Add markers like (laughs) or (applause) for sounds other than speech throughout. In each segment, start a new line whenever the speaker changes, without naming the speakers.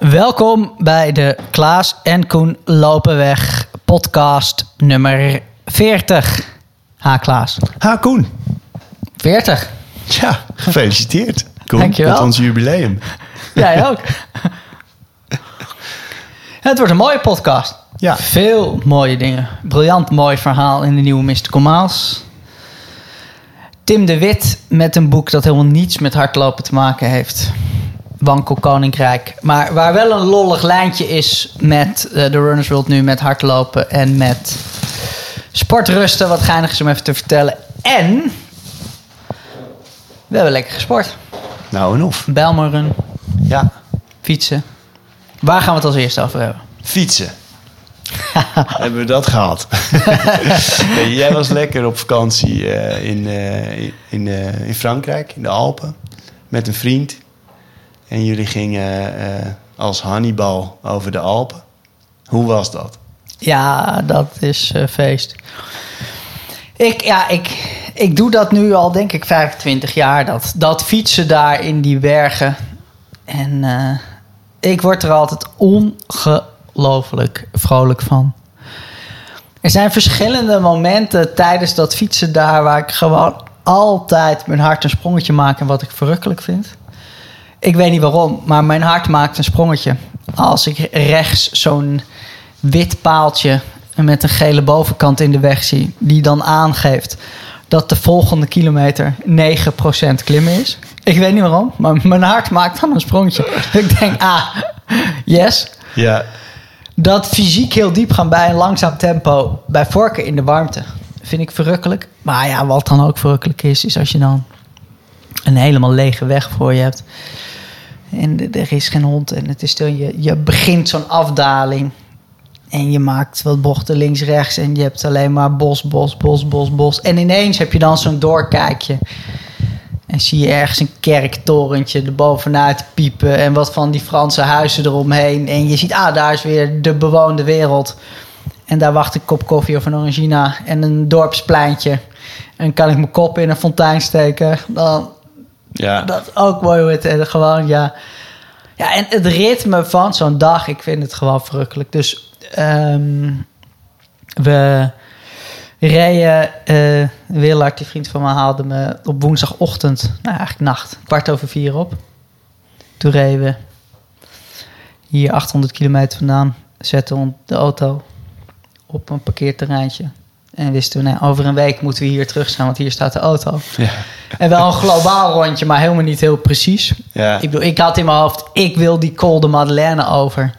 Welkom bij de Klaas en Koen lopen weg podcast nummer 40. Ha Klaas.
Ha, Koen.
40.
Ja, gefeliciteerd. Koen,
Dankjewel.
met ons jubileum.
Jij ook. (laughs) Het wordt een mooie podcast.
Ja.
Veel mooie dingen. Briljant mooi verhaal in de nieuwe Mystical Miles. Tim de Wit met een boek dat helemaal niets met hardlopen te maken heeft. Wankel Koninkrijk. Maar waar wel een lollig lijntje is met eh, de Runners World nu met hardlopen en met sportrusten. Wat geinig is om even te vertellen. En we hebben lekker gesport.
Nou en of.
Bijlmerrun,
Ja.
fietsen. Waar gaan we het als eerste over hebben?
Fietsen. (laughs) Hebben we dat gehad? (laughs) Nee, jij was lekker op vakantie eh, in, eh, in, in Frankrijk, in de Alpen, met een vriend. En jullie gingen eh, als Hannibal over de Alpen. Hoe was dat?
Ja, dat is eh, feest. Ik, ja, ik, ik doe dat nu al, denk ik, 25 jaar. Dat, dat fietsen daar in die bergen. En eh, ik word er altijd ongelooflijk vrolijk van. Er zijn verschillende momenten tijdens dat fietsen daar... waar ik gewoon altijd mijn hart een sprongetje maak... en wat ik verrukkelijk vind. Ik weet niet waarom, maar mijn hart maakt een sprongetje. Als ik rechts zo'n wit paaltje met een gele bovenkant in de weg zie, die dan aangeeft dat de volgende kilometer 9% klimmen is. Ik weet niet waarom, maar mijn hart maakt dan een sprongetje. (laughs) ik denk, ah, yes.
Ja.
Dat fysiek heel diep gaan bij een langzaam tempo, bij vorken in de warmte, vind ik verrukkelijk. Maar ja, wat dan ook verrukkelijk is, is als je dan een helemaal lege weg voor je hebt. En er is geen hond en het is stil. Je, je begint zo'n afdaling. En je maakt wat bochten links-rechts. En je hebt alleen maar bos, bos, bos, bos, bos. En ineens heb je dan zo'n doorkijkje. En zie je ergens een kerktorentje erbovenuit piepen. En wat van die Franse huizen eromheen. En je ziet, ah, daar is weer de bewoonde wereld. En daar wacht een kop koffie of een orangina. En een dorpspleintje. En kan ik mijn kop in een fontein steken. Dan,
Ja.
dat ook mooi hoe het en gewoon, ja. Ja, en het ritme van zo'n dag, ik vind het gewoon verrukkelijk. Dus ehm, we reden, eh Willard, die vriend van me, haalde me op woensdagochtend, nou eigenlijk nacht, kwart over vier op. Toen reden we hier 800 kilometer vandaan, zetten de auto op een parkeerterreintje. En wisten we, nou, over een week moeten we hier terug zijn, want hier staat de auto.
Ja.
En wel een globaal rondje, maar helemaal niet heel precies.
Ja.
Ik, bedoel, ik had in mijn hoofd, ik wil die Col de Madeleine over.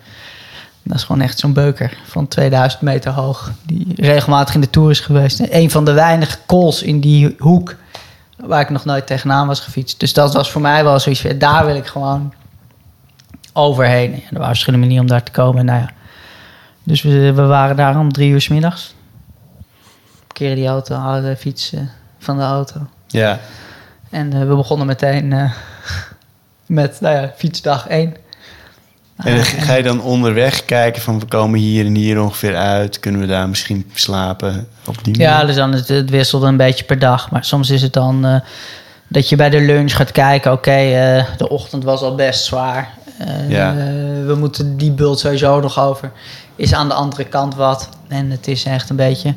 Dat is gewoon echt zo'n beuker van 2000 meter hoog. Die regelmatig in de Tour is geweest. En Een van de weinige cols in die hoek waar ik nog nooit tegenaan was gefietst. Dus dat was voor mij wel zoiets van, daar wil ik gewoon overheen. En er waren verschillende manieren om daar te komen. Nou ja. Dus we, we waren daar om drie uur s middags. Parkeren die auto, halen de fiets eh, van de auto.
Ja.
En eh, we begonnen meteen eh, (laughs) met nou ja, fietsdag 1.
En dan ga je dan onderweg kijken van we komen hier en hier ongeveer uit. Kunnen we daar misschien slapen op die
Ja, dus dan het, het wisselde een beetje per dag. Maar soms is het dan eh, dat je bij de lunch gaat kijken. Oké, de ochtend was al best zwaar.
Ja.
we moeten die bult sowieso nog over. Is aan de andere kant wat. En het is echt een beetje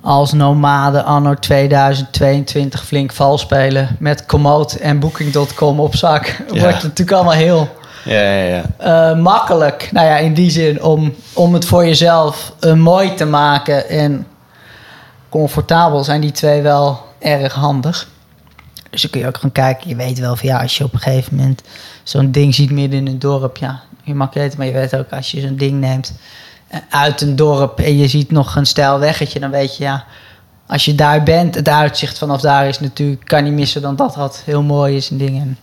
als nomade anno 2022 flink vals spelen. Met Komoot en Booking.com op zak. (laughs)
Ja.
Wordt het natuurlijk allemaal heel...
Ja, ja, ja.
eh, makkelijk. Nou ja, in die zin om, om het voor jezelf eh, mooi te maken en comfortabel zijn die twee wel erg handig. Dus dan kun je ook gaan kijken. Je weet wel van ja, als je op een gegeven moment zo'n ding ziet midden in een dorp, ja, je mag weten, maar je weet ook als je zo'n ding neemt uit een dorp en je ziet nog een stijl weggetje, dan weet je ja, als je daar bent, het uitzicht vanaf daar is natuurlijk, kan niet missen dan dat dat heel mooi is en dingen.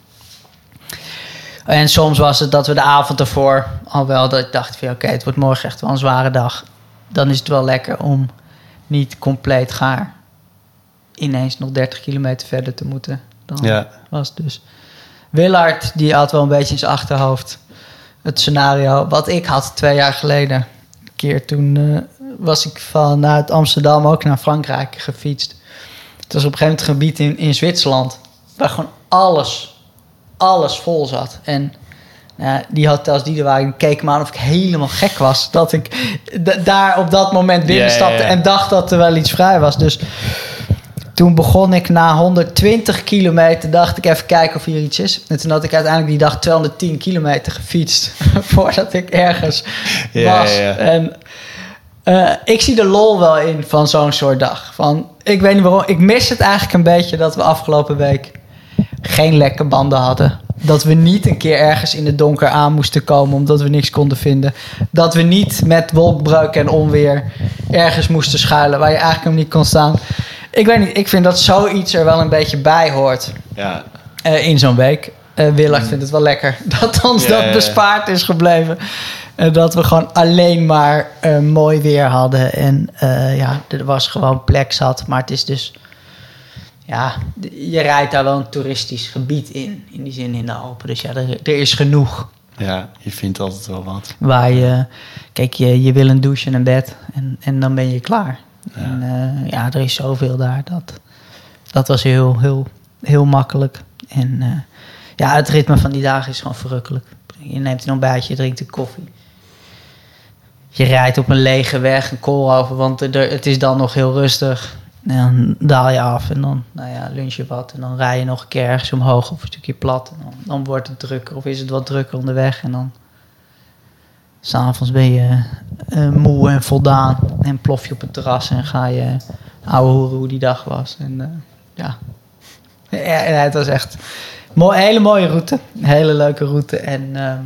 En soms was het dat we de avond ervoor al wel dat ik dacht van oké, het wordt morgen echt wel een zware dag. Dan is het wel lekker om niet compleet gaar ineens nog 30 kilometer verder te moeten. Dan
Ja.
was het dus. Willard, die had wel een beetje in zijn achterhoofd het scenario wat ik had twee jaar geleden. Keer toen eh, was ik vanuit Amsterdam ook naar Frankrijk gefietst. Het was op een gegeven moment gebied in, in Zwitserland waar gewoon alles, alles vol zat. En Ja, die hotels die er waren, keken me aan of ik helemaal gek was. Dat ik daar op dat moment binnenstapte en dacht dat er wel iets vrij was. Dus toen begon ik na 120 kilometer, dacht ik even kijken of hier iets is. En toen had ik uiteindelijk die dag 210 kilometer gefietst (laughs) voordat ik ergens was. En eh, ik zie de lol wel in van zo'n soort dag. Van, ik weet niet waarom. Ik mis het eigenlijk een beetje dat we afgelopen week geen lekke banden hadden. Dat we niet een keer ergens in het donker aan moesten komen omdat we niks konden vinden. Dat we niet met wolkbreuk en onweer ergens moesten schuilen waar je eigenlijk hem niet kon staan. Ik weet niet, ik vind dat zoiets er wel een beetje bij hoort
Ja,
eh, in zo'n week. Eh Willard vindt het wel lekker (laughs) dat ons
Ja,
dat
ja, ja.
bespaard is gebleven. En dat we gewoon alleen maar eh, mooi weer hadden. En eh, ja, er was gewoon plek zat. Maar het is dus... Ja, je rijdt daar wel een toeristisch gebied in. In die zin in de Alpen. Dus ja, er, er is genoeg.
ja, je vindt altijd wel wat.
Waar je... Kijk, je, je wil een douche en een bed. En, en dan ben je klaar.
Ja.
En eh, ja, er is zoveel daar. Dat, dat was heel, heel, heel makkelijk. En eh, ja, het ritme van die dagen is gewoon verrukkelijk. Je neemt een ontbijtje, je drinkt een koffie. Je rijdt op een lege weg, een koolhoven, want er, het is dan nog heel rustig. En dan daal je af en dan nou ja, lunch je wat. En dan rij je nog een keer ergens omhoog of een stukje plat. En dan, dan wordt het drukker of is het wat drukker onderweg. En dan s'avonds ben je eh, moe en voldaan. En plof je op het terras en ga je ouwe hoeren hoe die dag was. En eh, ja. ja, het was echt een hele mooie route. Een hele leuke route. En ehm,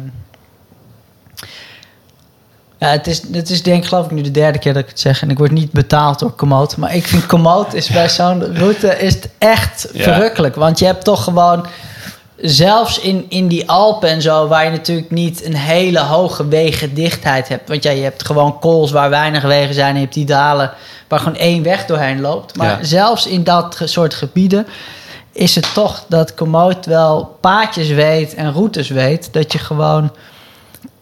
ja, het is, het is denk ik geloof ik nu de derde keer dat ik het zeg. En ik word niet betaald door Komoot. Maar ik vind Komoot is bij zo'n route is het echt
Ja.
verrukkelijk. Want je hebt toch gewoon... Zelfs in, in die Alpen en zo, waar je natuurlijk niet een hele hoge wegendichtheid hebt. Want ja, je hebt gewoon kools waar weinig wegen zijn. En je hebt die dalen waar gewoon één weg doorheen loopt. Maar
Ja.
zelfs in dat soort gebieden is het toch dat Komoot wel paadjes weet en routes weet. Dat je gewoon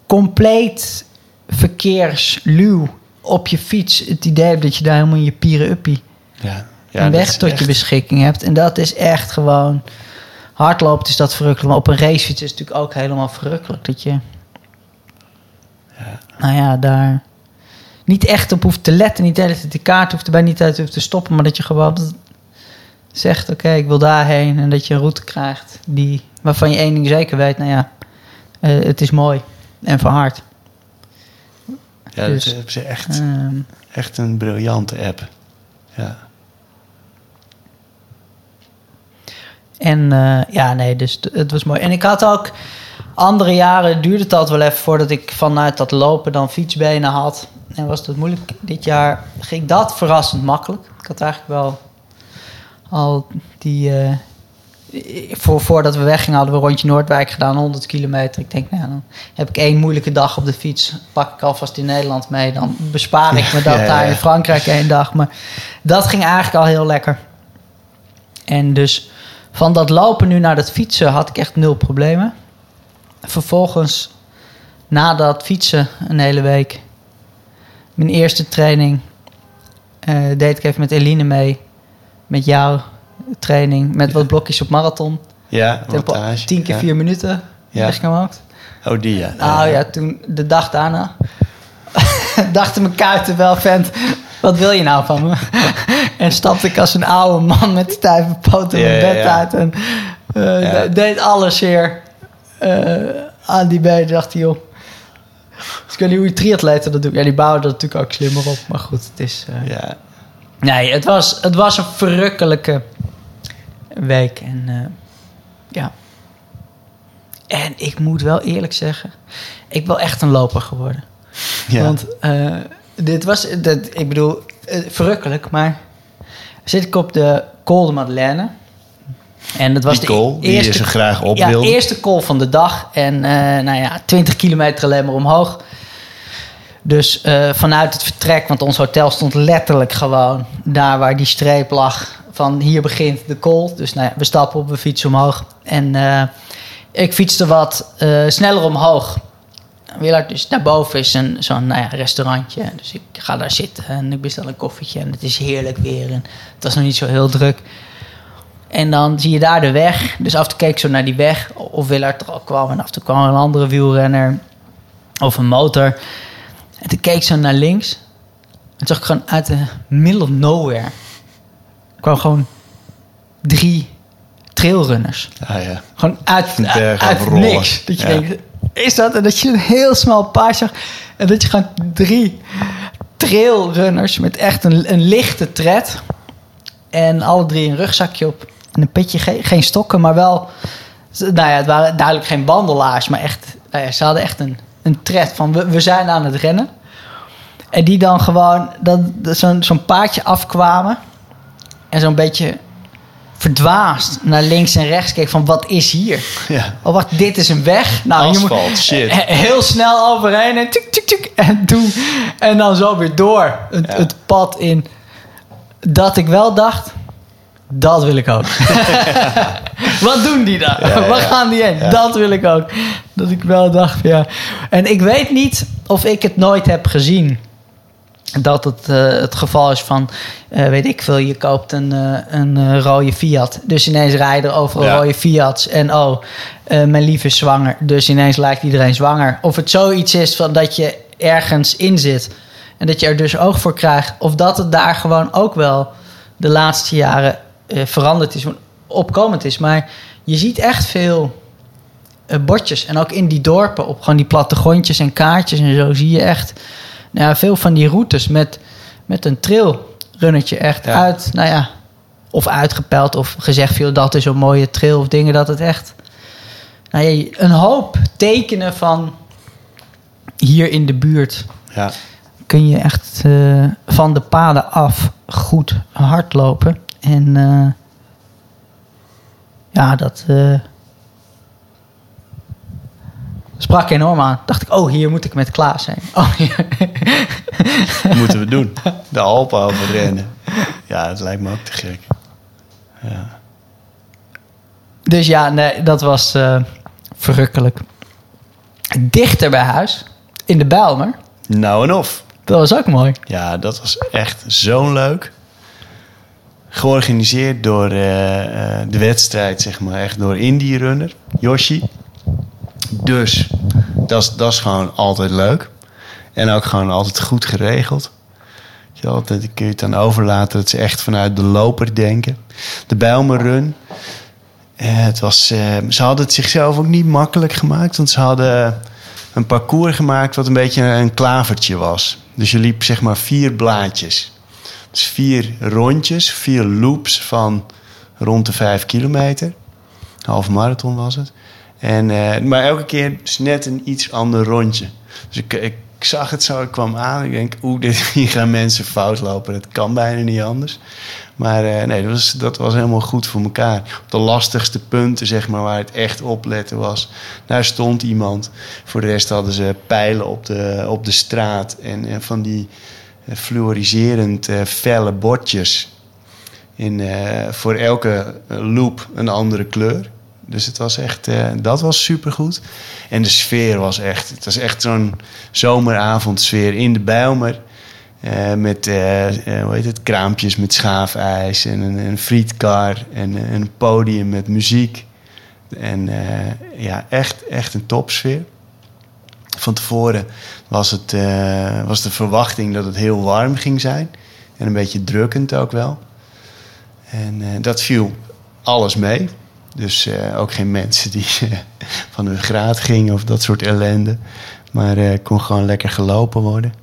compleet verkeersluw op je fiets het idee hebt dat je daar helemaal in je pieren uppie
Ja, ja
een weg tot je beschikking hebt. En dat is echt gewoon... Hardloopt is dat verrukkelijk. Maar op een racefiets is het natuurlijk ook helemaal verrukkelijk. Dat je... Nou ja, daar niet echt op hoeft te letten. Niet de de kaart hoeft erbij niet uit hoeft te stoppen. Maar dat je gewoon zegt, oké, ik wil daarheen. En dat je een route krijgt die, waarvan je één ding zeker weet. Nou ja, eh, het is mooi en verhard.
Ja,
Dus,
dat is echt,
Ehm,
echt een briljante app. Ja.
En eh, ja, nee, dus het was mooi. En ik had ook andere jaren duurde het altijd wel even voordat ik vanuit dat lopen dan fietsbenen had. En was dat moeilijk. Dit jaar ging dat verrassend makkelijk. Ik had eigenlijk wel al die. eh, voor, voordat we weggingen hadden we rondje Noordwijk gedaan, 100 kilometer. Ik denk, nou ja, dan heb ik één moeilijke dag op de fiets. Pak ik alvast in Nederland mee. Dan bespaar ik me dat
Ja, ja,
daar in Frankrijk één dag. Maar dat ging eigenlijk al heel lekker. En dus van dat lopen nu naar dat fietsen had ik echt nul problemen. Vervolgens, na dat fietsen een hele week, mijn eerste training eh, deed ik even met Eline mee. Met jouw training, met wat blokjes op marathon.
Ja,
Tempo
wattage.
10 keer
ja.
4 minuten.
Ja.
Ja. gemaakt.
Oh, die ja.
Nou ja, toen de dag daarna (laughs) dachten mijn kuiten wel, vent, wat wil je nou van me? (laughs) en stapte ik als een oude man met stijve poten mijn bed
ja.
uit en eh, de- deed alles weer eh, aan die benen. Dacht hij, joh, dus ik weet niet hoe je triatleten dat doen. Ja, die bouwen er natuurlijk ook slimmer op, maar goed, het is... eh,
Ja.
Nee, het was, het was een verrukkelijke week. En ja. En ik moet wel eerlijk zeggen, ik ben echt een loper geworden.
Ja.
Want dit was, dat, ik bedoel, eh, verrukkelijk, maar zit ik op de Col de Madeleine. En dat was
die
de
die je zo graag op
ja,
wilde.
eerste call van de dag. En eh, nou ja, 20 kilometer alleen maar omhoog. Dus eh, vanuit het vertrek, want ons hotel stond letterlijk gewoon daar waar die streep lag. Van hier begint de call. Dus nou ja, we stappen op, we fietsen omhoog. En ik fietste wat sneller omhoog. Willard, dus daarboven is een, zo'n nou ja, restaurantje. Dus ik ga daar zitten en ik bestel een koffietje. En het is heerlijk weer. En het was nog niet zo heel druk. En dan zie je daar de weg. Dus af en toe keek ik zo naar die weg. Of Willard er al kwam. En af en toe kwam een andere wielrenner. Of een motor. En toen keek ik zo naar links. En zag ik gewoon uit de middle of nowhere. kwam gewoon drie trailrunners.
Ah, ja.
Gewoon uit, uit
afrollen.
niks. Dat je
Ja.
denkt, is dat? En dat je een heel smal paard zag. En dat je gewoon drie trailrunners met echt een, een lichte tred. En alle drie een rugzakje op. En een petje, geen, stokken, maar wel... Nou ja, het waren duidelijk geen bandelaars, maar echt... Nou ja, ze hadden echt een, een tred van we, we zijn aan het rennen. En die dan gewoon zo'n zo'n paardje afkwamen. En zo'n beetje verdwaasd naar links en rechts keek van wat is hier?
Ja.
Oh wacht, dit is een weg. Nou, je moet
shit.
he- heel snel overheen en tuk tuk tuk en doen en dan zo weer door het,
Ja.
het pad in. Dat ik wel dacht, dat wil ik ook. (laughs) Wat doen die daar?
Ja, ja,
Waar gaan die heen? Dat wil ik ook. Dat ik wel dacht, ja. En ik weet niet of ik het nooit heb gezien dat het eh, het geval is van, eh, weet ik veel, je koopt een, eh, een rode Fiat. Dus ineens rijden er overal
Ja.
rode Fiats. En oh, mijn lief is zwanger. Dus ineens lijkt iedereen zwanger. Of het zoiets is van dat je ergens in zit. En dat je er dus oog voor krijgt. Of dat het daar gewoon ook wel de laatste jaren veranderd is. Opkomend is. Maar je ziet echt veel bordjes. En ook in die dorpen op gewoon die plattegrondjes en kaartjes en zo zie je echt nou ja, veel van die routes met, met een trailrunnetje echt
Ja.
uit, nou ja, of uitgepeld of gezegd veel dat is een mooie trail of dingen dat het echt, nou ja, een hoop tekenen van hier in de buurt
Ja.
kun je echt eh, van de paden af goed hardlopen en eh, ja, dat eh, sprak enorm aan. Dacht ik, oh, hier moet ik met Klaas zijn. (laughs) Oh, hier. (laughs)
Moeten we doen. De Alpen overrennen. Ja, dat lijkt me ook te gek. Ja.
Dus ja, nee, dat was eh, verrukkelijk. Dichter bij huis, in de Bijlmer.
Nou en of.
Dat was ook mooi.
Ja, dat was echt zo leuk. Georganiseerd door eh, eh, de wedstrijd, zeg maar. Echt door Indie Runner, Yoshi. Dus dat is, gewoon altijd leuk. En ook gewoon altijd goed geregeld. Je dat kun je het aan overlaten dat ze echt vanuit de loper denken. De Bijlmer Run. Eh, het was, eh, ze hadden het zichzelf ook niet makkelijk gemaakt. Want ze hadden een parcours gemaakt wat een beetje een klavertje was. Dus je liep zeg maar vier blaadjes. Dus vier rondjes, vier loops van rond de vijf kilometer. Half marathon was het. En, eh, maar elke keer dus net een iets ander rondje. Dus ik, ik zag het zo, ik kwam aan. Ik denk, oeh, (laughs) dit, hier gaan mensen fout lopen. Dat kan bijna niet anders. Maar eh, nee, dat was, dat was helemaal goed voor elkaar. Op de lastigste punten, zeg maar, waar het echt opletten was. Daar stond iemand. Voor de rest hadden ze pijlen op de, op de straat. En, van die eh, fluoriserend felle bordjes. In, voor elke loop een andere kleur. Dus het was echt, eh, dat was supergoed. En de sfeer was echt, het was echt zo'n zomeravondsfeer in de Bijlmer. Eh, met, eh, hoe heet het, kraampjes met schaafijs en een, een frietkar en een podium met muziek. En ja, echt, echt een topsfeer. Van tevoren was, het, was de verwachting dat het heel warm ging zijn. En een beetje drukkend ook wel. En dat viel alles mee. Dus eh, ook geen mensen die eh, van hun graad gingen of dat soort ellende. Maar eh kon gewoon lekker gelopen worden.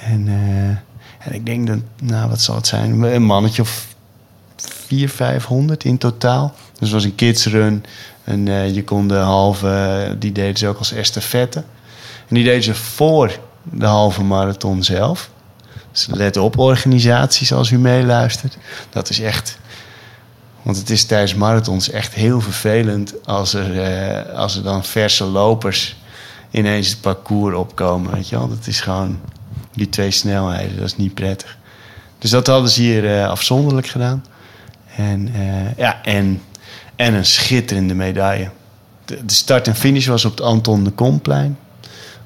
En, en ik denk dat, nou wat zal het zijn? Een mannetje of 400, 500 in totaal. Dus het was een kidsrun. En je kon de halve, die deden ze ook als estafette. En die deden ze voor de halve marathon zelf. Dus let op organisaties als u meeluistert. Dat is echt... Want het is tijdens marathons echt heel vervelend als er, eh, als er dan verse lopers ineens het parcours opkomen. Weet je wel? Dat is gewoon die twee snelheden. Dat is niet prettig. Dus dat hadden ze hier eh, afzonderlijk gedaan. En, eh, ja, en, en een schitterende medaille. De, start en finish was op het Anton de Komplein.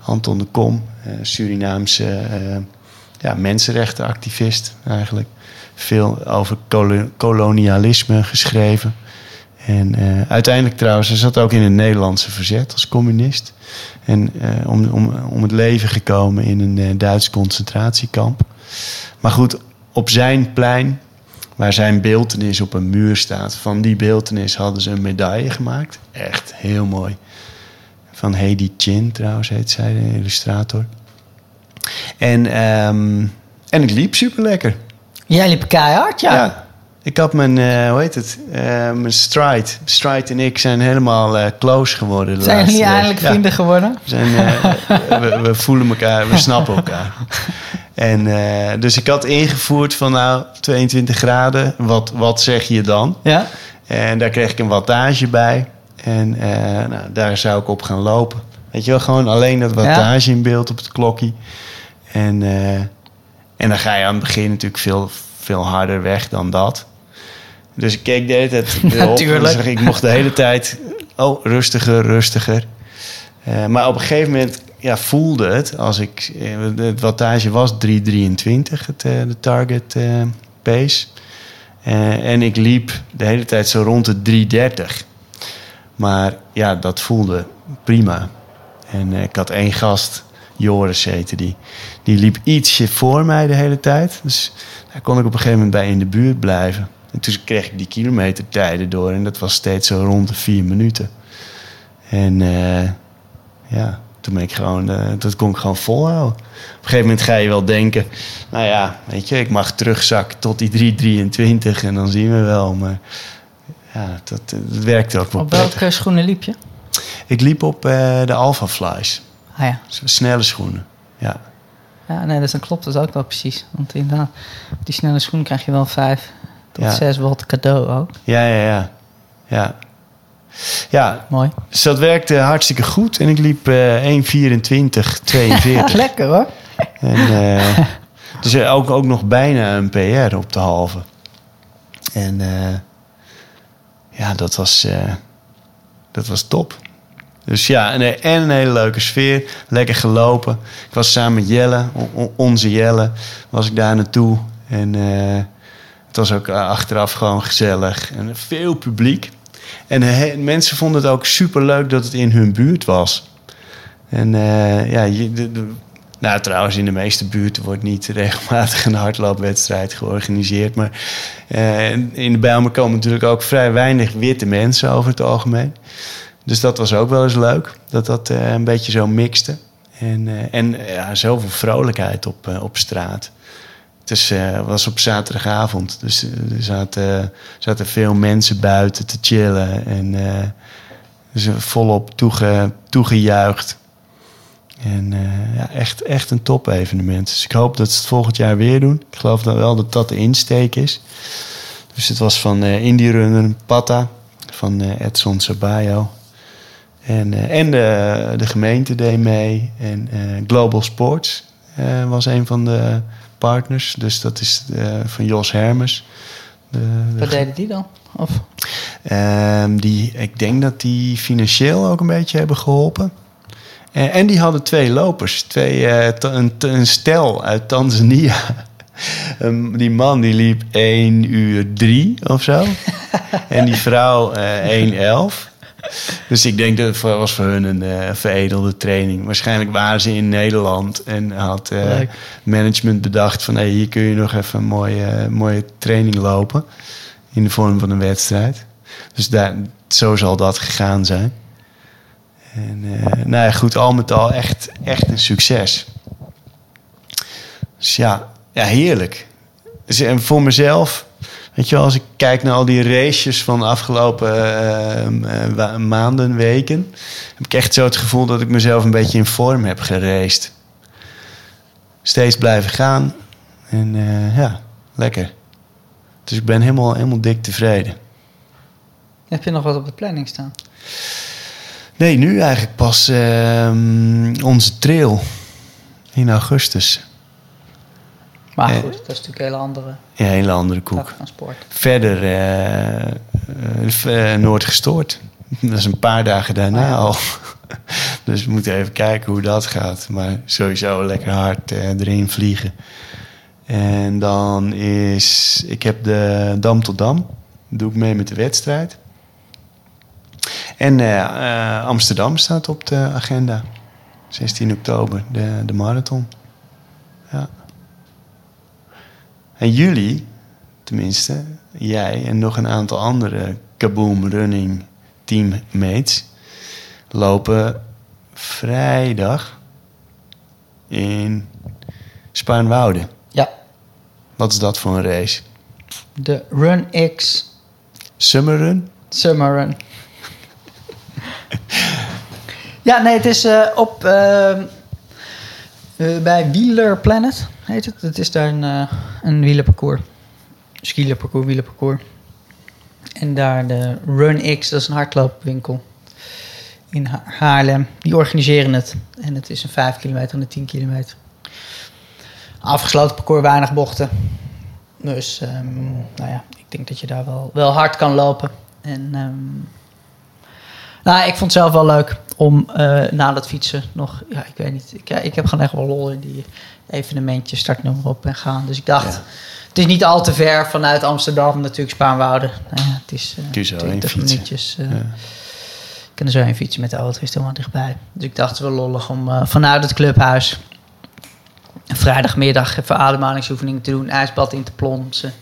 Anton de Kom, Surinaamse ja, mensenrechtenactivist eigenlijk. Veel over kolo- kolonialisme geschreven. En eh, uiteindelijk trouwens, hij zat ook in het Nederlandse verzet als communist. En eh, om, om, om het leven gekomen in een eh, Duits concentratiekamp. Maar goed, op zijn plein, waar zijn beeltenis op een muur staat, van die beeltenis hadden ze een medaille gemaakt. Echt heel mooi. Van Hedy Chin trouwens heet zij, de illustrator. En, ehm, en ik liep super lekker.
Jij liep keihard, ja.
Ik had mijn, eh, hoe heet het, Eh, mijn stride. Stride en ik zijn helemaal eh, close geworden. de
Zijn jullie
Ja.
vrienden geworden?
We, zijn, we, we voelen elkaar, we snappen elkaar. (laughs) En dus ik had ingevoerd van nou 22 graden, wat, wat zeg je dan?
Ja.
En daar kreeg ik een wattage bij. En nou, daar zou ik op gaan lopen. Weet je wel, gewoon alleen dat wattage in beeld op het klokje. En, en dan ga je aan het begin natuurlijk veel, veel harder weg dan dat. Dus ik keek de hele tijd. (laughs)
Natuurlijk.
Zag ik, mocht de hele tijd... Oh, rustiger, rustiger. Eh, maar op een gegeven moment ja, voelde het... als ik... eh, Het wattage was 3,23, het, eh, de target pace. En ik liep de hele tijd zo rond de 3,30. Maar ja, dat voelde prima. En ik had één gast, Joris heette die. Die liep ietsje voor mij de hele tijd. Dus daar kon ik op een gegeven moment bij in de buurt blijven. En toen kreeg ik die kilometertijden door. En dat was steeds zo rond de vier minuten. En eh, ja, toen ben ik gewoon, eh, dat kon ik gewoon volhouden. Op een gegeven moment ga je wel denken... Nou ja, weet je, ik mag terugzakken tot die 3,23 en dan zien we wel. Maar ja, dat, dat werkte ook wel
Op
prettig.
welke schoenen liep je?
Ik liep op eh, de Alpha Flies.
Ah ja.
Snelle schoenen. Ja.
Ja, nee, dus dan klopt dat ook wel precies. Want inderdaad, die snelle schoen krijg je wel 5 tot
Ja.
6 watt cadeau ook.
Ja, ja, ja. Ja. Ja,
Mooi.
dus dat werkte hartstikke goed. En ik liep eh 1.24, 42. (laughs)
Lekker hoor.
en, eh, dus eh, ook, ook nog bijna een PR op de halve. En eh, ja, dat was, eh, dat was top. Dus ja, en, en een hele leuke sfeer. Lekker gelopen. Ik was samen met Jelle, onze Jelle, was ik daar naartoe. En eh, het was ook eh, achteraf gewoon gezellig. En veel publiek. En mensen vonden het ook super leuk dat het in hun buurt was. En eh, ja, nou trouwens, in de meeste buurten wordt niet regelmatig een hardloopwedstrijd georganiseerd. Maar in de Bijlmer komen natuurlijk ook vrij weinig witte mensen over het algemeen. Dus dat was ook wel eens leuk, dat dat eh, een beetje zo mixte. En, eh, en eh, ja, zoveel vrolijkheid op, op straat. Het is, was op zaterdagavond, dus er zaten, veel mensen buiten te chillen. En dus volop toege, toegejuicht. En ja, echt, echt een top evenement. Dus ik hoop dat ze het volgend jaar weer doen. Ik geloof dan wel dat dat de insteek is. Dus het was van Indie Runner, Pata, van Edson Sabayo. En, eh, en de, de gemeente deed mee. En eh, Global Sports eh, was een van de partners. Dus dat is eh, van Jos Hermes. De, de
Wat deden die dan? Of?
Ehm, die, ik denk dat die financieel ook een beetje hebben geholpen. En, en die hadden twee lopers. Twee, eh, een, een stel uit Tanzania. (laughs) Ehm, die man die liep 1 uur 3 of zo. (laughs) en die vrouw eh 1.11. (laughs) Dus ik denk dat het voor- was voor hun een eh, veredelde training. Waarschijnlijk waren ze in Nederland en had eh, management bedacht van... Hey, hier kun je nog even een mooie, mooie training lopen in de vorm van een wedstrijd. Dus daar, zo zal dat gegaan zijn. En eh, nou ja, goed, al met al echt, echt een succes. Dus ja, ja heerlijk. Dus, en voor mezelf, weet je wel, als ik kijk naar al die races van de afgelopen eh, eh, maanden, weken, heb ik echt zo het gevoel dat ik mezelf een beetje in vorm heb geraced. Steeds blijven gaan en eh, ja, lekker. Dus ik ben helemaal, helemaal dik tevreden.
Heb je nog wat op de planning staan?
Nee, nu eigenlijk pas ehm, onze trail in augustus.
Maar goed, dat is natuurlijk een hele andere
een hele andere koek.
van sport.
Verder Noord gestoord. (laughs) Dat is een paar dagen daarna
Oh ja.
al. (laughs) Dus we moeten even kijken hoe dat gaat. Maar sowieso lekker hard eh, erin vliegen. En dan is... Ik heb de Dam tot Dam. Doe ik mee met de wedstrijd. En eh, Amsterdam staat op de agenda. 16 oktober, de, de marathon. Ja. En jullie, tenminste, jij en nog een aantal andere Kaboom Running teammates... lopen vrijdag in Spaarnwoude.
Ja,
Wat is dat voor een race?
de Run X
Summer Run?
Summer Run. ja, nee, het is eh, op... eh, eh, bij Wieler Planet heet het. Het is daar een, eh een wielerparcours. Skielerparcours, wielerparcours. En daar de Run X, dat is een hardloopwinkel in Ha- Haarlem. Die organiseren het. En het is een 5 kilometer en een 10 kilometer. Afgesloten parcours, weinig bochten. Dus ehm, nou ja, ik denk dat je daar wel, wel hard kan lopen. En ehm, nou, ik vond het zelf wel leuk om eh, na dat fietsen nog, ja, ik weet niet, ik, ja, ik heb gewoon echt wel lol in die evenementjes, startnummer op en gaan. Dus ik dacht,
Ja.
het is niet al te ver vanuit Amsterdam, natuurlijk Spaarnwoude. Nou ja, het is eh,
Kun je zo heen
20
fietsen.
minuutjes. eh,
Ja.
Ik kan er zo heen fietsen met de auto, is helemaal dichtbij. Dus ik dacht, wel lollig om eh, vanuit het clubhuis vrijdagmiddag even ademhalingsoefeningen te doen, ijsbad in te plonsen.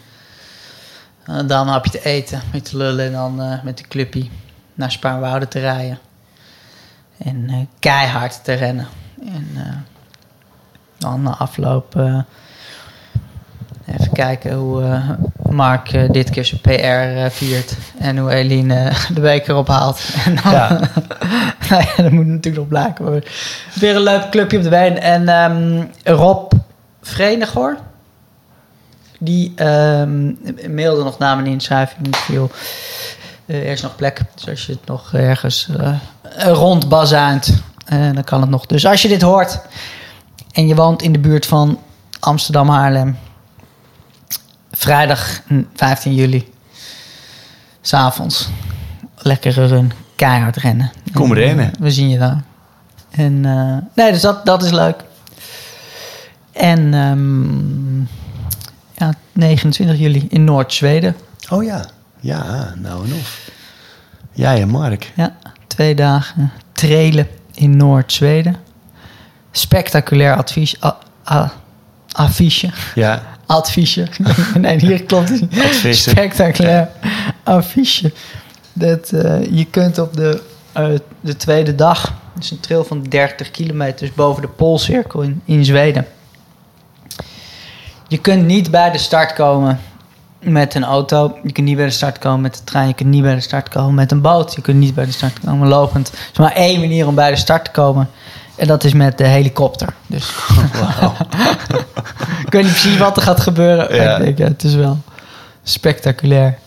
Eh, dan een hapje te eten, met te lullen en dan eh, met de clubpie naar Spaarnwoude te rijden. En eh, keihard te rennen. En eh, dan na afloop eh, even kijken hoe Mark dit keer zijn PR viert. En hoe Eline de beker ophaalt. (laughs) En dan,
Ja. (laughs)
nou ja, dat moet natuurlijk nog blijken. Maar weer een leuk clubje op de wijn. En ehm, Rob Verenigor. Die ehm, mailde nog na mijn inschrijving. Ik viel, er is nog plek. Dus als je het nog ergens eh eh, dan kan het nog. Dus als je dit hoort en je woont in de buurt van Amsterdam Haarlem. Vrijdag hm, 15 juli. S'avonds. Lekkere run. Keihard rennen.
Kom
En, eh,
rennen.
we zien je daar. En eh, nee, dus dat, dat is leuk. En ehm, ja, 29 juli in Noord-Zweden.
Oh ja. Ja, nou en of. Jij en Mark.
Ja, twee dagen trailen in Noord-Zweden. Spectaculair advies, a, a- affiche.
Ja,
Adviesje. (laughs) nee, hier klopt het niet. Spectaculair affiche. Dat, eh, je kunt op de, eh, de tweede dag, dus een trail van 30 kilometer, dus boven de Poolcirkel in, in Zweden. Je kunt niet bij de start komen met een auto. Je kunt niet bij de start komen met de trein. Je kunt niet bij de start komen met een boot. Je kunt niet bij de start komen lopend. Er is maar één manier om bij de start te komen. En dat is met de helikopter. Dus (laughs) ik weet niet precies wat er gaat gebeuren.
Ja.
Ik denk, ja, het is wel spectaculair.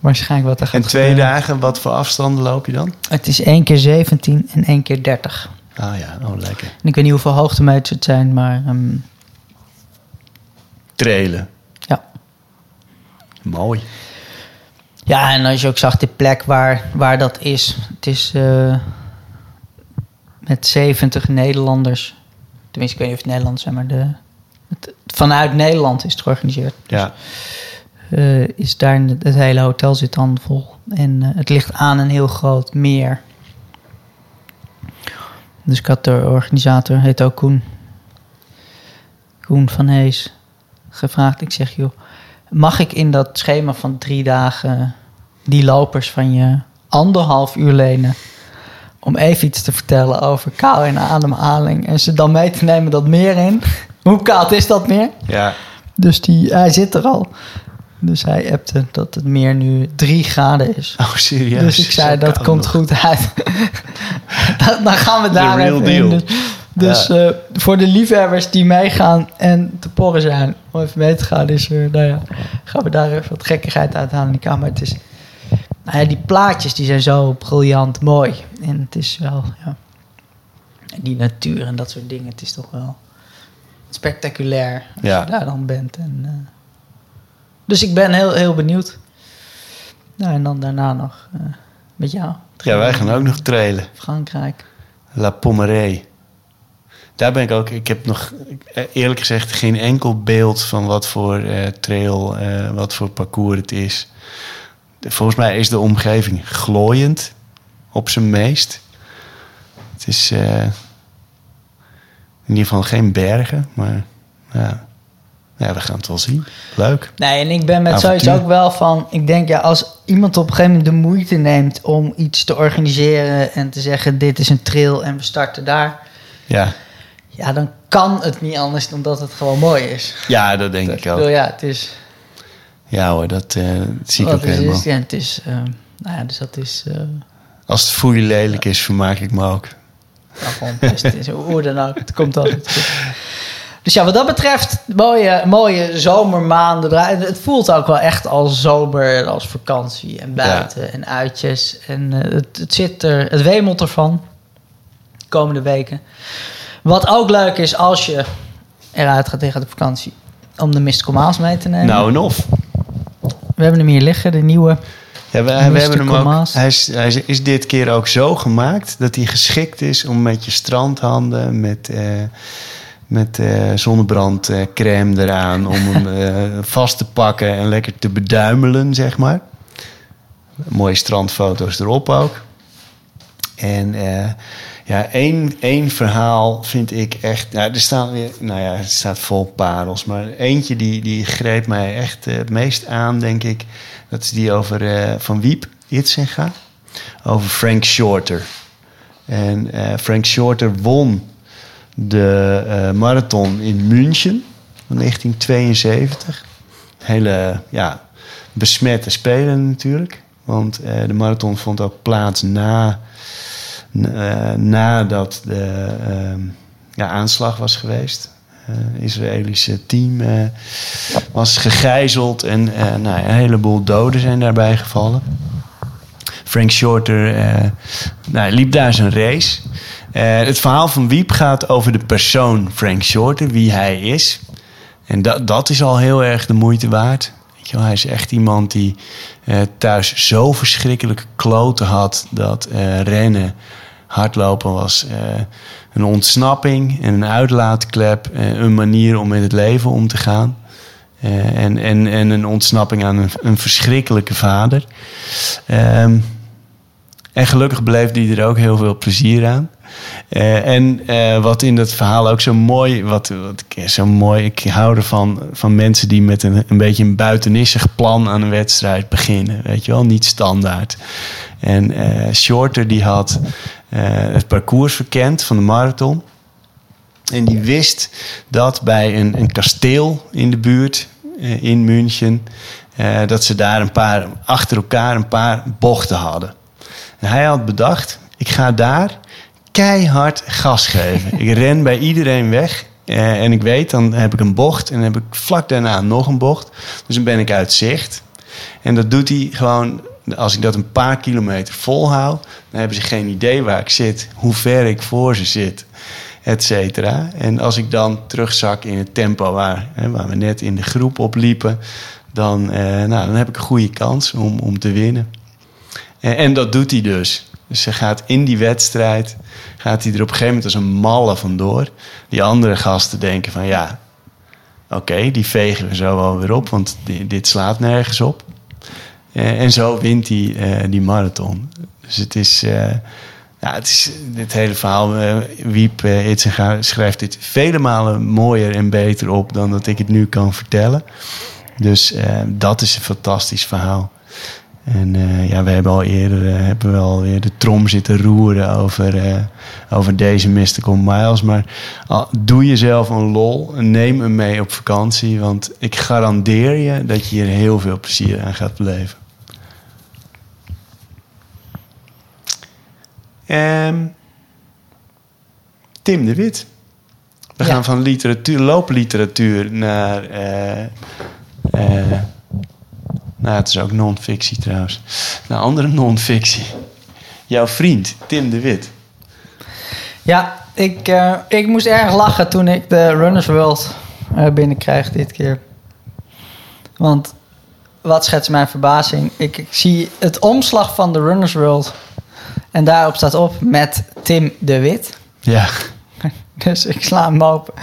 Waarschijnlijk wat er gaat
en twee
gebeuren.
dagen, wat voor afstanden loop je dan?
Het is één keer 17 en één keer 30.
Ah ja, oh lekker.
En ik weet niet hoeveel hoogtemeters het zijn, maar ehm,
Trailen. Mooi.
Ja, en als je ook zag de plek waar, waar dat is. Het is eh, met 70 Nederlanders. Tenminste, ik weet niet of het Nederlanders zijn, maar de, het, vanuit Nederland is het georganiseerd.
Ja.
Eh, is daar het, het hele hotel zit dan vol. En eh, het ligt aan een heel groot meer. Dus ik had de organisator, heet ook Koen. Koen van Hees. Gevraagd. Ik zeg, joh, mag ik in dat schema van drie dagen die lopers van je anderhalf uur lenen? Om even iets te vertellen over kou en ademhaling. En ze dan mee te nemen dat meer in. (laughs) Hoe koud is dat meer?
Ja.
Dus die, hij zit er al. Dus hij appte dat het meer nu 3 graden is.
Oh, serieus?
dus ik zei,
Zo
dat komt
nog.
goed uit. (laughs) dan, gaan we daar even in. Dus, dus
Ja.
eh, voor de liefhebbers die meegaan en te porren zijn... om even mee te gaan, is er, nou ja, gaan we daar even wat gekkigheid uithalen in de kamer. Het is, nou ja, die plaatjes die zijn zo briljant mooi. En het is wel, ja... Die natuur en dat soort dingen, het is toch wel spectaculair als
Ja.
je daar dan bent. En, eh, dus ik ben heel, heel benieuwd. Nou, en dan daarna nog eh, met jou.
Ja, wij gaan ook nog trailen.
Frankrijk.
La Pommeraye. Daar ben ik ook. Ik heb nog eerlijk gezegd geen enkel beeld van wat voor eh, trail, eh, wat voor parcours het is. Volgens mij is de omgeving glooiend op zijn meest. Het is eh, in ieder geval geen bergen, maar ja. ja, we gaan het wel zien. Leuk.
Nee, en ik ben met
Avontuur.
zoiets ook wel van... Ik denk, ja, als iemand op een gegeven moment de moeite neemt... om iets te organiseren en te zeggen... dit is een trail en we starten daar...
Ja,
ja, dan kan het niet anders dan dat het gewoon mooi is.
ja dat denk ik
bedoel,
ook.
ja, het is...
Ja hoor, dat, dat zie ik ook helemaal.
is, ja, het is... eh, nou ja, dus dat is... eh
Als het voer je lelijk is, vermaak ik me ook.
nou, gewoon best. Hoe dan ook. Het komt altijd goed. Dus ja, wat dat betreft, mooie, mooie zomermaanden. Het voelt ook wel echt als zomer, als vakantie en buiten en uitjes. En het, het zit er, het wemelt ervan. De komende weken. Wat ook leuk is als je eruit gaat tegen de vakantie. Om de Mystical Miles mee te nemen.
Nou en of.
We hebben hem hier liggen, de nieuwe.
Ja, we, we hebben hem ook. Hij is, hij is- is dit keer ook zo gemaakt dat hij geschikt is om met je strandhanden, met, eh, met eh, zonnebrandcrème eraan, om hem (laughs) eh, vast te pakken en lekker te beduimelen, zeg maar. Mooie strandfoto's erop ook. En eh, ja, één, één verhaal vind ik echt. Nou, er staan weer, nou ja, het staat vol parels. Maar eentje die, die greep mij echt eh, het meest aan, denk ik. Dat is die over eh, Van Wiep Itzenga. Over Frank Shorter. En Frank Shorter won de marathon in München van 1972. Hele ja, besmette spelen natuurlijk. Want de marathon vond ook plaats na, nadat de ehm, ja, aanslag was geweest. Eh Israëlische team eh, was gegijzeld en eh, nou, een heleboel doden zijn daarbij gevallen. Frank Shorter eh, nou, liep daar zijn race. Eh, het verhaal van Wiep gaat over de persoon Frank Shorter, wie hij is. En dat, dat is al heel erg de moeite waard. Je hij is echt iemand die eh, thuis zo verschrikkelijke kloten had dat eh, rennen, hardlopen was eh, een ontsnapping en een uitlaatklep, eh, een manier om met het leven om te gaan. Eh, en, en, en een ontsnapping aan een, een verschrikkelijke vader. Ehm, en gelukkig beleefde hij er ook heel veel plezier aan. En wat in dat verhaal ook zo mooi, wat, wat ik zo mooi, ik hou ervan van mensen die met een, een beetje een buitenissig plan aan een wedstrijd beginnen. Weet je wel, niet standaard. En Shorter die had het parcours verkend van de marathon. En die wist dat bij een, een kasteel in de buurt, eh, in München, eh, dat ze daar een paar, achter elkaar een paar bochten hadden. En hij had bedacht, ik ga daar keihard gas geven. ik ren bij iedereen weg. eh, en ik weet, dan heb ik een bocht en dan heb ik vlak daarna nog een bocht. Dus dan ben ik uit zicht. En dat doet hij gewoon, als ik dat een paar kilometer volhoud, dan hebben ze geen idee waar ik zit, hoe ver ik voor ze zit, et cetera. En als ik dan terugzak in het tempo waar, hè, waar we net in de groep op liepen, dan, eh, nou, dan heb ik een goede kans om, om te winnen. En, en dat doet hij dus. Dus hij gaat in die wedstrijd, gaat hij er op een gegeven moment als een malle vandoor. Die andere gasten denken van ja, oké, die vegen we zo wel weer op, want di- dit slaat nergens op. Eh, en zo wint hij eh, die marathon. Dus het is, eh, ja, het is dit hele verhaal. Wiep Itzenga schrijft dit vele malen mooier en beter op dan dat ik het nu kan vertellen. Dus dat is een fantastisch verhaal. En ja, we hebben al eerder hebben we alweer de trom zitten roeren over, over deze Mystical Miles. Maar doe jezelf een lol en neem hem mee op vakantie. Want ik garandeer je dat je hier heel veel plezier aan gaat beleven. Ehm, Tim de Wit. We
Ja.
gaan van literatuur, loopliteratuur naar... eh, eh, nou, het is ook non-fictie trouwens. Naar andere non-fictie. Jouw vriend, Tim de Wit.
Ja, ik, eh, ik moest erg lachen toen ik de Runners World binnenkreeg dit keer. Want wat schetst mijn verbazing? Ik, ik zie het omslag van de Runners World. En daarop staat op met Tim de Wit.
Ja, (laughs)
Dus ik sla hem open.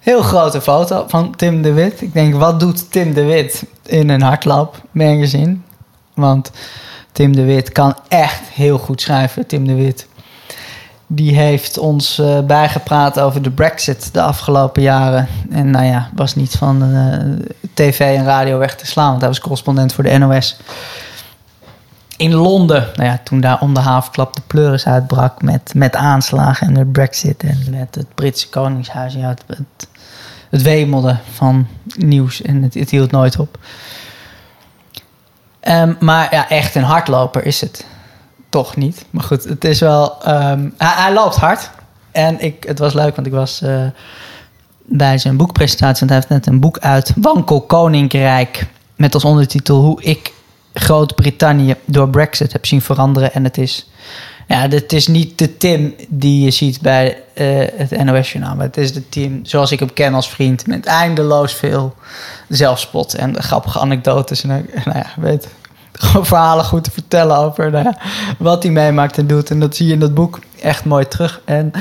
Heel grote foto van Tim de Wit. Ik denk, wat doet Tim de Wit in een hardloopmagazine? Want Tim de Wit kan echt heel goed schrijven, Tim de Wit. Die heeft ons eh, bijgepraat over de Brexit de afgelopen jaren. En nou ja, was niet van eh, tv en radio weg te slaan, want hij was correspondent voor de NOS. In Londen, nou ja, toen daar om de havenklap de pleuris uitbrak met, met aanslagen en de Brexit en met het Britse Koningshuis. Ja, het, het, wemelde van nieuws en het, het hield nooit op. Ehm, maar ja, echt een hardloper is het toch niet. Maar goed, het is wel. ehm, hij, loopt hard. En ik, het was leuk, want ik was eh, bij zijn boekpresentatie. Want hij heeft net een boek uit, Wankel Koninkrijk. Met als ondertitel Hoe ik Groot-Brittannië door Brexit heb zien veranderen. En het is. Ja, het is niet de Tim die je ziet bij eh, het NOS-journaal. Maar het is de Tim zoals ik hem ken als vriend. Met eindeloos veel zelfspot en grappige anekdotes. En (laughs) nou ja, weet, gewoon verhalen goed te vertellen over nou wat hij meemaakt en doet. En dat zie je in dat boek echt mooi terug. En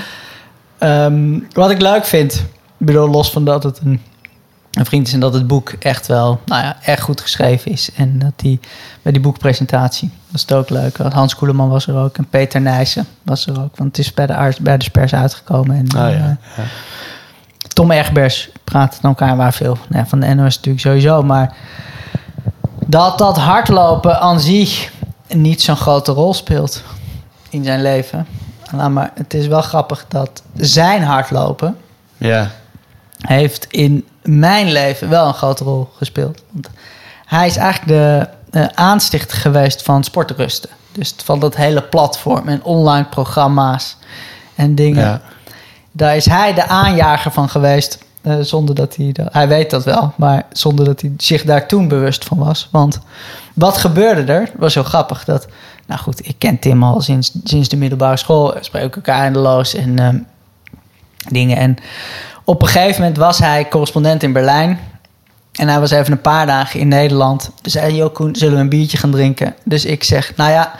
ehm, wat ik leuk vind, ik bedoel, los van dat het een, een vriend is en dat het boek echt wel, nou ja, echt goed geschreven is. En dat die bij die boekpresentatie was het ook leuk. Hans Koeleman was er ook en Peter Nijssen was er ook. Want het is bij de, bij de pers uitgekomen. En,
Ah, ja.
eh,
ja.
Tom Egbers praat met elkaar waar veel. Nou ja, van de NOS natuurlijk sowieso. Maar dat dat hardlopen aan zich niet zo'n grote rol speelt in zijn leven. Nou, maar het is wel grappig dat zijn hardlopen
ja.
Heeft in mijn leven wel een grote rol gespeeld. Want hij is eigenlijk de eh, aanstichter geweest van Sportrusten. Dus van dat hele platform en online programma's en dingen.
Ja.
Daar is hij de aanjager van geweest. eh, zonder dat hij. dat- hij weet dat wel, maar zonder dat hij zich daar toen bewust van was. Want wat gebeurde er? was zo grappig. Dat, nou goed, ik ken Tim al sinds, sinds de middelbare school. We spreken elkaar eindeloos en ehm, dingen. En op een gegeven moment was hij correspondent in Berlijn. En hij was even een paar dagen in Nederland. Dus zei Jo Koen, zullen we een biertje gaan drinken? Dus ik zeg, nou ja,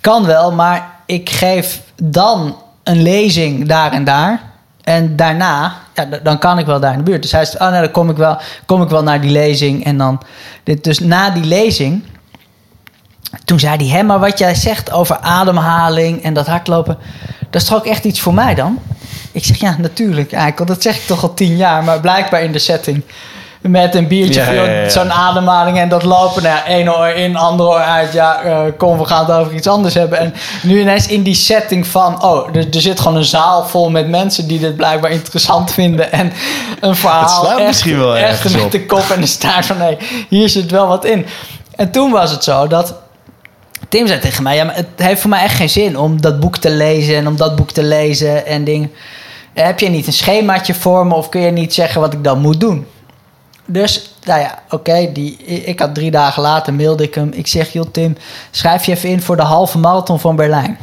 kan wel, maar ik geef dan een lezing daar en daar. En daarna, ja, dan kan ik wel daar in de buurt. Dus hij zei, oh nee, dan kom ik wel, kom ik wel naar die lezing. En dan, dit, dus na die lezing, toen zei hij, hè, maar wat jij zegt over ademhaling en dat hardlopen, dat is toch ook echt iets voor mij dan? Ik zeg, ja, natuurlijk. Eigenlijk, dat zeg ik toch al tien jaar, maar blijkbaar in de setting. Met een biertje,
Ja,
joh,
ja, ja.
zo'n ademhaling en dat lopen. Nou, ja, één oor in, ander oor uit. Ja, eh, kom, we gaan het over iets anders hebben. En nu ineens in die setting van... Oh, er, er zit gewoon een zaal vol met mensen die dit blijkbaar interessant vinden. En een verhaal echt,
misschien wel
echt met
op.
de kop en de staart van... Nee, hier zit wel wat in. En toen was het zo dat... Tim zei tegen mij, ja, maar het heeft voor mij echt geen zin om dat boek te lezen en om dat boek te lezen en dingen. Heb je niet een schemaatje voor me of kun je niet zeggen wat ik dan moet doen? Dus, nou ja, oké, die ik had drie dagen later mailde ik hem. Ik zeg, joh Tim, schrijf je even in voor de halve marathon van Berlijn.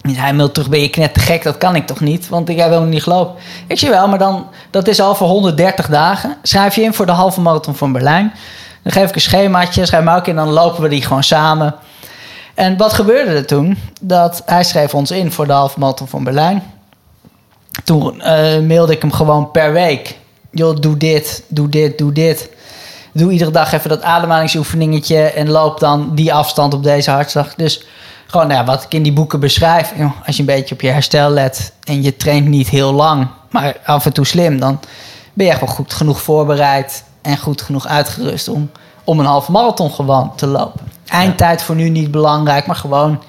En hij mailt terug, ben je knettergek? Dat kan ik toch niet? Want ik heb helemaal niet gelopen. Ik zeg wel, maar dan, dat is al voor 130 dagen. Schrijf je in voor de halve marathon van Berlijn. Dan geef ik een schemaatje, schrijf me ook in, dan lopen we die gewoon samen. En wat gebeurde er toen? Dat hij schreef ons in voor de halve marathon van Berlijn. Toen eh, mailde ik hem gewoon per week. Joh, doe dit, doe dit, doe dit. Doe iedere dag even dat ademhalingsoefeningetje en loop dan die afstand op deze hartslag. Dus gewoon nou ja, wat ik in die boeken beschrijf. joh, als je een beetje op je herstel let en je traint niet heel lang, maar af en toe slim, dan ben je echt wel goed genoeg voorbereid en goed genoeg uitgerust om, om een halve marathon gewoon te lopen. Eindtijd voor nu niet belangrijk, maar gewoon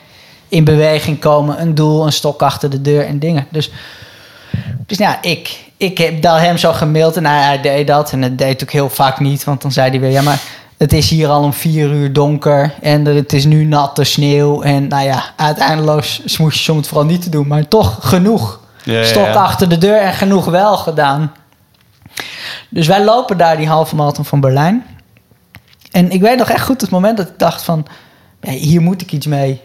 in beweging komen, een doel, een stok achter de deur en dingen. Dus, dus ja, ik, ik heb daar hem zo gemaild en hij, hij deed dat. En dat deed ook heel vaak niet, want dan zei hij weer... ja, maar het is hier al om vier uur donker en het is nu natte sneeuw. En nou ja, uiteindelijk smoesjes om het vooral niet te doen, maar toch genoeg.
Ja, ja,
Stok
ja.
achter de deur en genoeg wel gedaan. Dus wij lopen daar die halve marathon van Berlijn. En ik weet nog echt goed het moment dat ik dacht van... hier moet ik iets mee.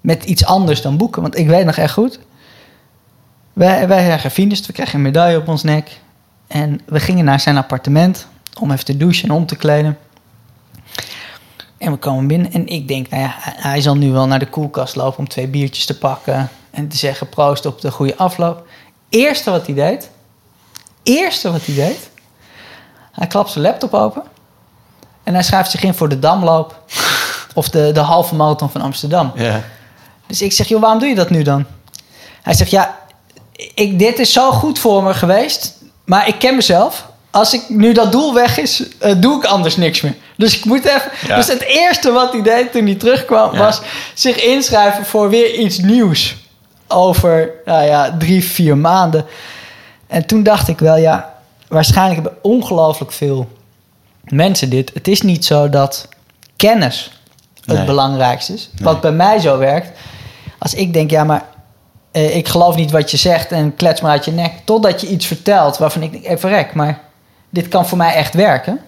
Met iets anders dan boeken. Want ik weet nog echt goed. Wij, wij zijn. We kregen een medaille op ons nek. En we gingen naar zijn appartement. Om even te douchen en om te kleden. En we komen binnen. En ik denk, nou ja, hij- hij zal nu wel naar de koelkast lopen om twee biertjes te pakken. En te zeggen proost op de goede afloop. Eerste wat hij deed, eerste wat hij deed, hij klapt zijn laptop open en hij schrijft zich in voor de Damloop (laughs) of de, de halve marathon van Amsterdam.
Ja.
Dus ik zeg, joh, waarom doe je dat nu dan? Hij zegt, ja, ik, dit is zo goed voor me geweest, maar ik ken mezelf. Als ik nu dat doel weg is, eh, doe ik anders niks meer. Dus ik moet even.
Ja.
Dus het eerste wat hij deed toen hij terugkwam,
Ja.
was zich inschrijven voor weer iets nieuws. Over, nou ja, drie, vier maanden. En toen dacht ik wel, ja, waarschijnlijk hebben ongelooflijk veel mensen dit. Het is niet zo dat kennis het
Nee.
belangrijkste is.
Nee.
Wat bij mij zo werkt. Als ik denk, ja, maar eh, ik geloof niet wat je zegt en klets maar uit je nek. Totdat je iets vertelt waarvan ik denk, even rek, maar dit kan voor mij echt werken.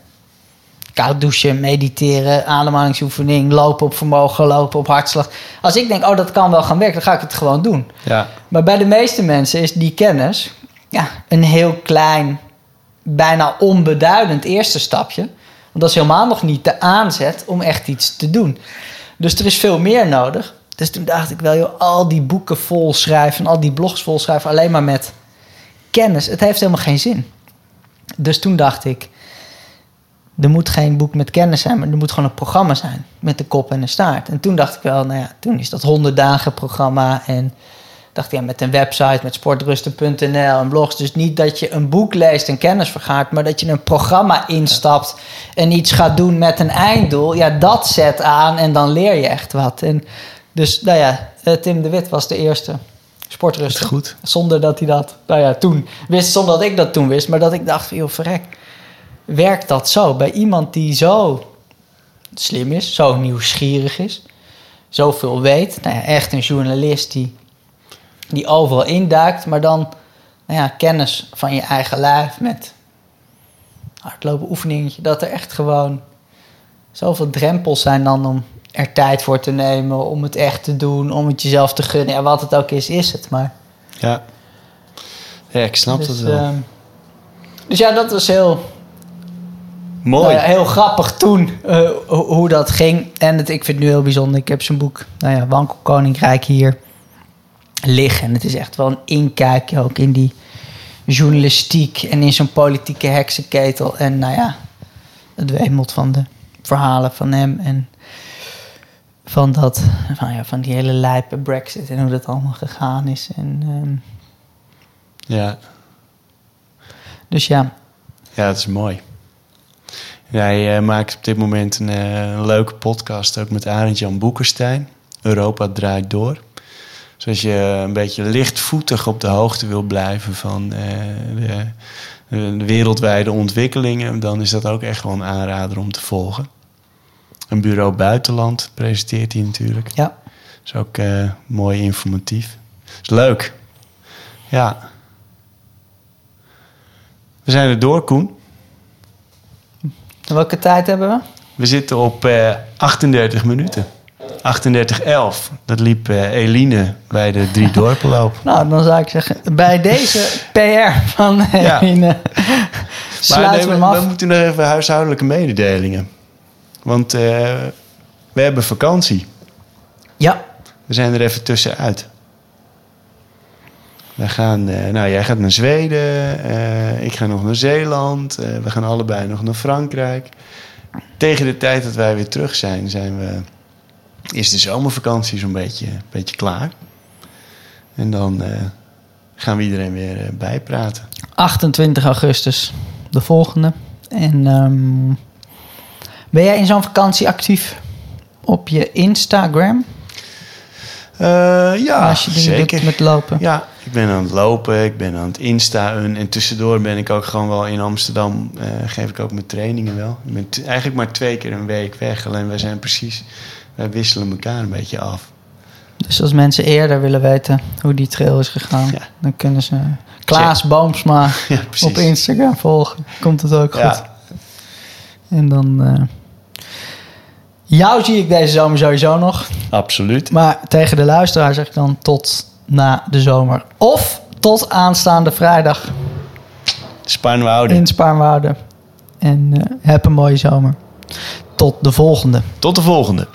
Koud douchen, mediteren, ademhalingsoefening, lopen op vermogen, lopen op hartslag. Als ik denk, oh, dat kan wel gaan werken, dan ga ik het gewoon doen.
Ja.
Maar bij de meeste mensen is die kennis ja, een heel klein, bijna onbeduidend eerste stapje. Want dat is helemaal nog niet de aanzet om echt iets te doen. Dus er is veel meer nodig. Dus toen dacht ik wel, joh, al die boeken vol schrijven, al die blogs vol schrijven, alleen maar met kennis. Het heeft helemaal geen zin. Dus toen dacht ik, er moet geen boek met kennis zijn, maar er moet gewoon een programma zijn met de kop en de staart. En toen dacht ik wel, nou ja, toen is dat 100 dagen programma en dacht ja, met een website, met sportrusten.nl en blogs. Dus niet dat je een boek leest en kennis vergaart, maar dat je een programma instapt en iets gaat doen met een einddoel. Ja, dat zet aan en dan leer je echt wat. En dus, nou ja, eh, Tim de Wit was de eerste sportruster.
Goed.
Zonder dat hij dat, nou ja, toen wist, zonder dat ik dat toen wist, maar dat ik dacht, joh, verrek, werkt dat zo? Bij iemand die zo slim is, zo nieuwsgierig is, zoveel weet. Nou ja, echt een journalist die, die overal induikt, maar dan nou ja, kennis van je eigen lijf met hardlopen oefeningetje, dat er echt gewoon zoveel drempels zijn dan om er tijd voor te nemen, om het echt te doen, om het jezelf te gunnen. Ja, wat het ook is, is het. Maar
Ja. Ja, ik snap
dus,
het wel.
ehm, dus ja, dat was heel,
Mooi.
nou ja, heel grappig toen eh, ho- hoe dat ging. En het, ik vind het nu heel bijzonder. Ik heb zijn boek, nou ja, Wankelkoninkrijk hier liggen. En het is echt wel een inkijkje ook in die journalistiek en in zo'n politieke heksenketel. En nou ja, het wemelt van de verhalen van hem en van dat, nou ja, van die hele lijpe brexit en hoe dat allemaal gegaan is. En, ehm,
Ja.
dus ja,
ja, dat is mooi. Jij eh, maakt op dit moment een, eh, leuke podcast ook met Arend Jan Boekenstein. Europa draait door. Dus als je een beetje lichtvoetig op de hoogte wil blijven van eh, de, de wereldwijde ontwikkelingen, dan is dat ook echt wel een aanrader om te volgen. Een bureau buitenland presenteert hij natuurlijk.
ja.
is ook eh, mooi informatief. Is leuk. Ja. We zijn er door, Koen.
En welke tijd hebben we?
We zitten op eh 38 minuten. 38-11. Dat liep eh, Eline bij de drie (laughs) dorpenloop.
Nou, dan zou ik zeggen, bij deze PR van
Ja.
Eline,
Maar
sluiten we, hem af.
we moeten nog even huishoudelijke mededelingen. Want eh, we hebben vakantie.
Ja,
We zijn er even tussenuit. We gaan, eh, nou, jij gaat naar Zweden, eh, ik ga nog naar Zeeland, we gaan allebei nog naar Frankrijk. Tegen de tijd dat wij weer terug zijn, zijn we, is de zomervakantie zo'n beetje, beetje klaar. En dan gaan we iedereen weer bijpraten.
28 augustus, de volgende. En ehm, ben jij in zo'n vakantie actief op je Instagram?
Eh, ja,
als je dingen
zeker.
met lopen.
Ja, ik ben aan het lopen, ik ben aan het insta en tussendoor ben ik ook gewoon wel in Amsterdam. eh, geef ik ook mijn trainingen wel. Ik ben eigenlijk maar twee keer een week weg. Alleen wij zijn precies, wij wisselen elkaar een beetje af.
Dus als mensen eerder willen weten hoe die trail is gegaan,
Ja.
dan kunnen ze Klaas Boomsma (laughs)
Ja, precies.
op Instagram volgen. Komt het ook goed.
Ja,
En dan. eh, jou zie ik deze zomer sowieso nog.
absoluut.
Maar tegen de luisteraar zeg ik dan tot na de zomer. Of tot aanstaande vrijdag
Spaarnwoude.
in Spaarnwoude. En eh, heb een mooie zomer. Tot de volgende.
Tot de volgende.